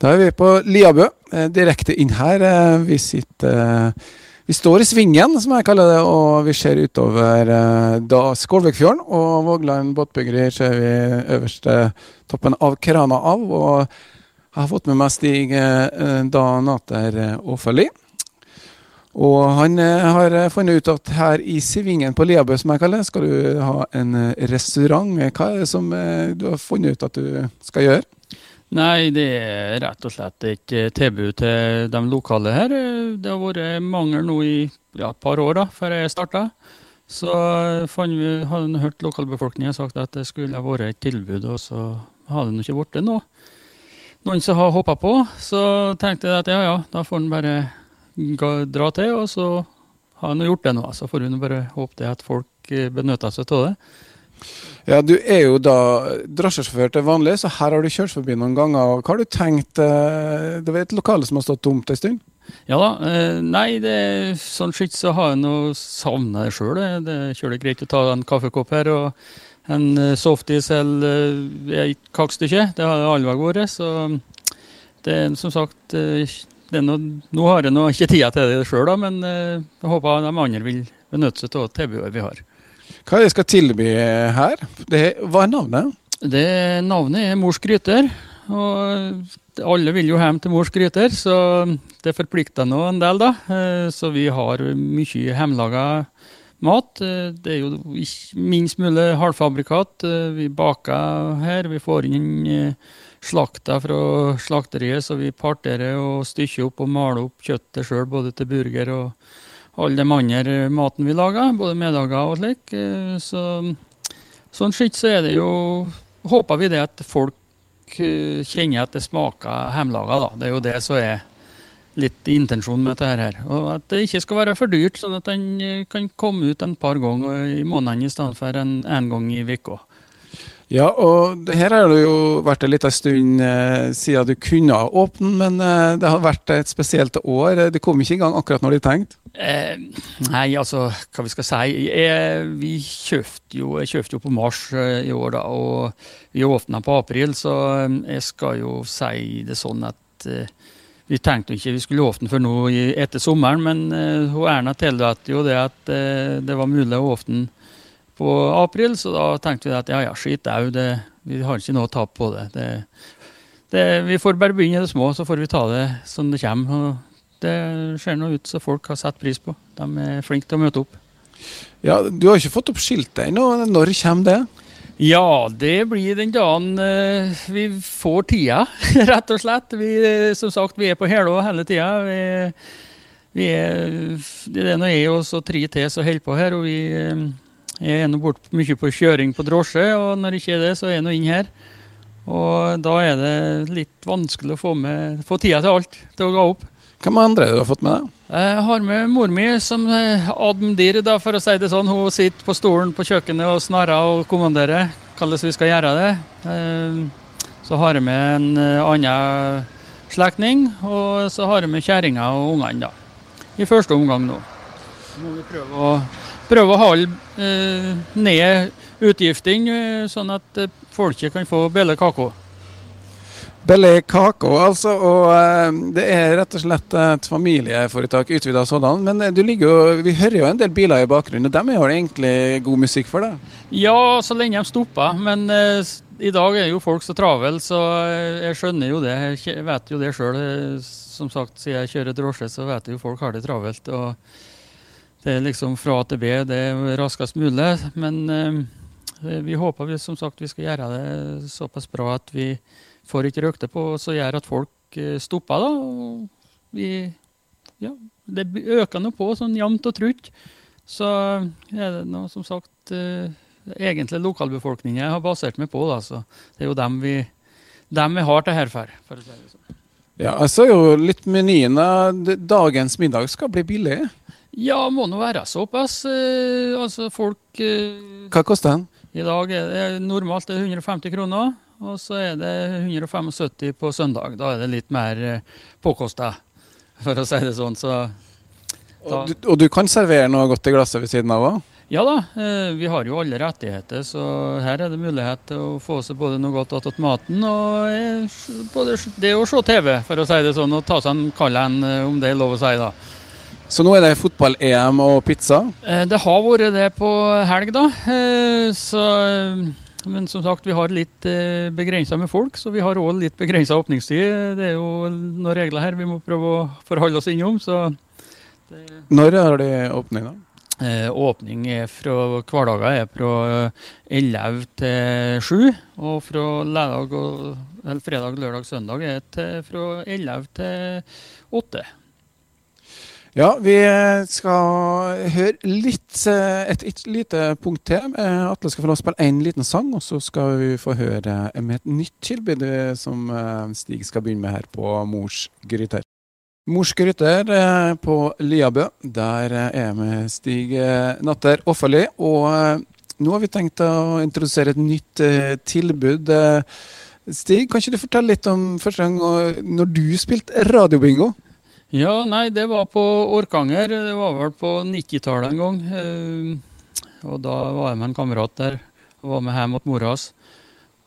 Da er vi på Liabø, eh, direkte inn her. Eh, vi sitter eh, Vi står i svingen, som jeg kaller det, og vi ser utover da Skålvikfjorden. og Vågland båtbyggeri ser vi øverste toppen av krana av. Og jeg har fått med meg Stig da Nater Aafeli. Og han har funnet ut at her i Svingen på Liabø, som jeg kaller det, skal du ha en restaurant. Hva er det som du har funnet ut at du skal gjøre? Nei, det er rett og slett et tilbud til de lokale her. Det har vært mangel nå i ja, et par år da, før jeg starta. Så fant vi, hadde hørt lokalbefolkningen sagt at det skulle vært et tilbud, og så hadde det ikke blitt nå. Noen som har hoppa på, så tenkte jeg at ja ja, da får en bare dra til, og så har en gjort det nå. Så får en bare håpe det at folk benytter seg av det. Ja, Du er jo da drosjesjåfør til vanlig, så her har du kjørt forbi noen ganger. Hva har du tenkt? Eh, det var et lokale som har stått tomt en stund? Ja da. Eh, nei, det, sånn sett så har jeg nå savna det sjøl. Det kjører greit å ta en kaffekopp her og en eh, softis eller et kakestykke. Det har alle vært. Så det er som sagt noe, Nå har jeg nå ikke tida til det sjøl, men jeg håper de andre vil benytte seg av tilbudet vi har. Hva er det jeg skal tilby her? Det, hva er navnet? Det Navnet er Mors Gryter. Og alle vil jo hjem til Mors Gryter, så det forplikter nå en del, da. Eh, så vi har mye hjemmelaga mat. Eh, det er jo minst mulig halvfabrikat. Eh, vi baker her. Vi får inn slakta fra slakteriet, så vi parterer og stykker opp og maler opp kjøttet sjøl, både til burger og all den andre maten vi lager, både middager og slik. Eh, så, sånn sett så er det jo Håper vi det at folk eh, kjenner at det smaker hjemmelaga, da. Det er jo det som er litt intensjonen med dette her. Og at det ikke skal være for dyrt, sånn at den eh, kan komme ut en par ganger i måneden i stedet for en, en gang i uka. Ja, og her har det jo vært en liten stund eh, siden du kunne åpne, men eh, det har vært et spesielt år. Det kom ikke i gang akkurat når de tenkte? Eh, nei, altså, hva vi skal si. Jeg, vi kjøpte jo, jeg kjøpte jo på mars eh, i år, da, og vi åpna på april, så eh, jeg skal jo si det sånn at eh, vi tenkte ikke vi skulle åpne før nå etter sommeren, men Erna tilrådte jo det at det var mulig å åpne på april, så da tenkte vi at ja ja, skit au, vi har ikke noe å tape på det. det, det vi får bare begynne i det små, så får vi ta det som det kommer. og Det ser nå ut som folk har satt pris på. De er flinke til å møte opp. Ja, Du har ikke fått opp skiltet ennå. Når kommer det? Ja, det blir den dagen uh, vi får tida, rett og slett. Vi, som sagt, vi er på hæla hele tida. Vi, vi er, det er nå jeg og tre til som holder på her. og vi... Jeg er nå bort mye på kjøring på drosje, og når ikke er det, så er jeg nå inn her. Og da er det litt vanskelig å få, med, få tida til alt til å gå opp. Hvem andre du har fått med deg? Jeg har med mor mi som admdir, da, for å si det sånn. Hun sitter på stolen på kjøkkenet og snarrer og kommanderer hvordan vi skal gjøre det. Eh, så har jeg med en eh, annen slektning, og så har jeg med kjerringa og ungene, da. I første omgang nå. Så må vi prøve å prøve å holde eh, ned utgiftene, eh, sånn at eh, folket kan få billig kake. Billig kake, altså. Og eh, det er rett og slett et familieforetak, utvida sådan. Men du ligger jo, vi hører jo en del biler i bakgrunnen, og dem jo egentlig god musikk for deg? Ja, så lenge de stopper. Men eh, i dag er jo folk så travle, så jeg skjønner jo det. Jeg vet jo det sjøl. Som sagt, siden jeg kjører drosje, så vet jeg jo folk har det travelt. og det er liksom fra A til B det er raskest mulig. Men eh, vi håper vi, som sagt vi skal gjøre det såpass bra at vi får ikke røkte på som gjør at folk eh, stopper. da, vi, ja, Det øker nå på sånn jevnt og trutt. Så er det nå som sagt eh, egentlig lokalbefolkningen jeg har basert meg på. Da, så det er jo dem vi, dem vi har til her for. å si det sånn. Ja, jeg ser jo litt menyen. Dagens middag skal bli billig. Ja, må nå være såpass. Eh, altså folk eh, Hva koster den? I dag er det normalt er 150 kroner, og så er det 175 på søndag. Da er det litt mer eh, påkosta, for å si det sånn. Så, og, du, og, du, kan servere noe godt i glasset ved siden av òg? Ja da, eh, vi har jo alle rettigheter, så her er det mulighet til å få seg både noe godt attåt maten og eh, både det å se TV, for å si det sånn, og ta seg en kald en, eh, om det er lov å si. da. Så nå er det fotball-EM og pizza? Det har vært det på helg, da. Så, men som sagt, vi har litt begrensa med folk, så vi har òg litt begrensa åpningstid. Det er jo noen regler her vi må prøve å forholde oss innom. så... Når har de åpning, da? Eh, åpning er fra hverdager er fra 11 til 7. Og fra og, fredag, lørdag, søndag er det fra 11 til 8. Ja, vi skal høre litt, eh, et, et lite punkt til. Eh, Atle skal få lov å spille én liten sang, og så skal vi få høre med et nytt tilbud som Stig skal begynne med her på Mors Gryter. Mors Gryter eh, på Liabø. Der eh, er jeg med Stig eh, Natter Offerli. Og nå har vi tenkt å introdusere et nytt tilbud. Stig, kan ikke du fortelle litt om første gang når du spilte radiobingo? Ja, nei, det var på Orkanger. Det var vel på 90-tallet en gang. Og da var jeg med en kamerat der. Og var med hjem til mora hans.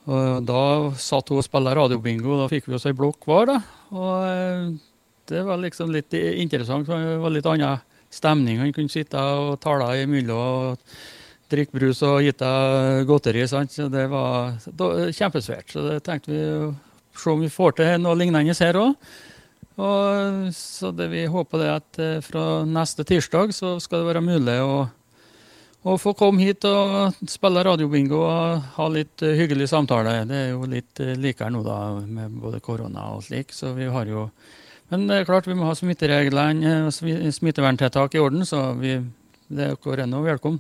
Og da satt hun og spilte radiobingo, da fikk vi oss ei blokk hver. da. Og det var liksom litt interessant. Det var litt annen stemning. Han kunne sitte og tale imellom og drikke brus og gitt deg godteri. Sant? Så det var kjempesvært. Så det tenkte vi å se om vi får til noe lignende her òg. Og så det vi håper det at eh, fra neste tirsdag så skal det være mulig å, å få komme hit og spille radiobingo og ha litt eh, hyggelig samtale. Det er jo litt eh, likere nå da med både korona og slik, så vi har jo men det er klart vi må ha smittereglene, og smitteverntiltak i orden, så vi, det er dere ennå velkommen.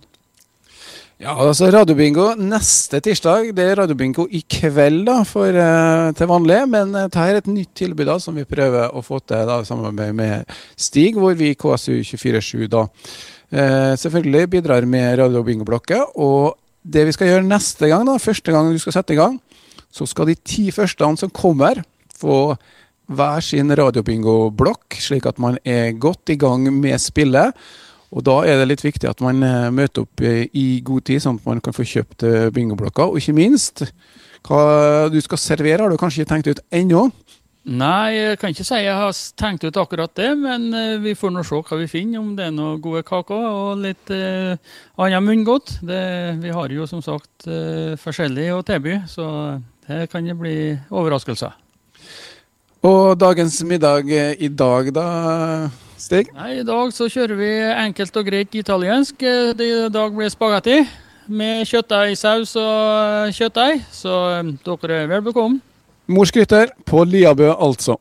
Ja, altså Radiobingo neste tirsdag. Det er radiobingo i kveld da, for, uh, til vanlig. Men uh, dette er et nytt tilbud da, som vi prøver å få til da, i samarbeid med Stig, hvor vi i KSU247 da uh, selvfølgelig bidrar med radiobingoblokker. Og det vi skal gjøre neste gang, da, første gang du skal sette i gang, så skal de ti første som kommer, få hver sin radiobingoblokk, slik at man er godt i gang med spillet. Og Da er det litt viktig at man eh, møter opp eh, i god tid, sånn at man kan få kjøpt eh, bingoblokka. Og ikke minst, hva du skal servere har du kanskje ikke tenkt ut ennå? Nei, jeg kan ikke si jeg har tenkt ut akkurat det, men vi får nå se hva vi finner. Om det er noen gode kaker og litt eh, annet munngodt. vi har jo som sagt eh, forskjellig å tilby, så det kan det bli overraskelser. Og dagens middag i dag, da, Stig? Nei, I dag så kjører vi enkelt og greit italiensk. Eh, I dag blir spagetti med kjøttdeigsaus og kjøttdeig. Så eh, dere er vel bekomme. Mors på Liabø, altså.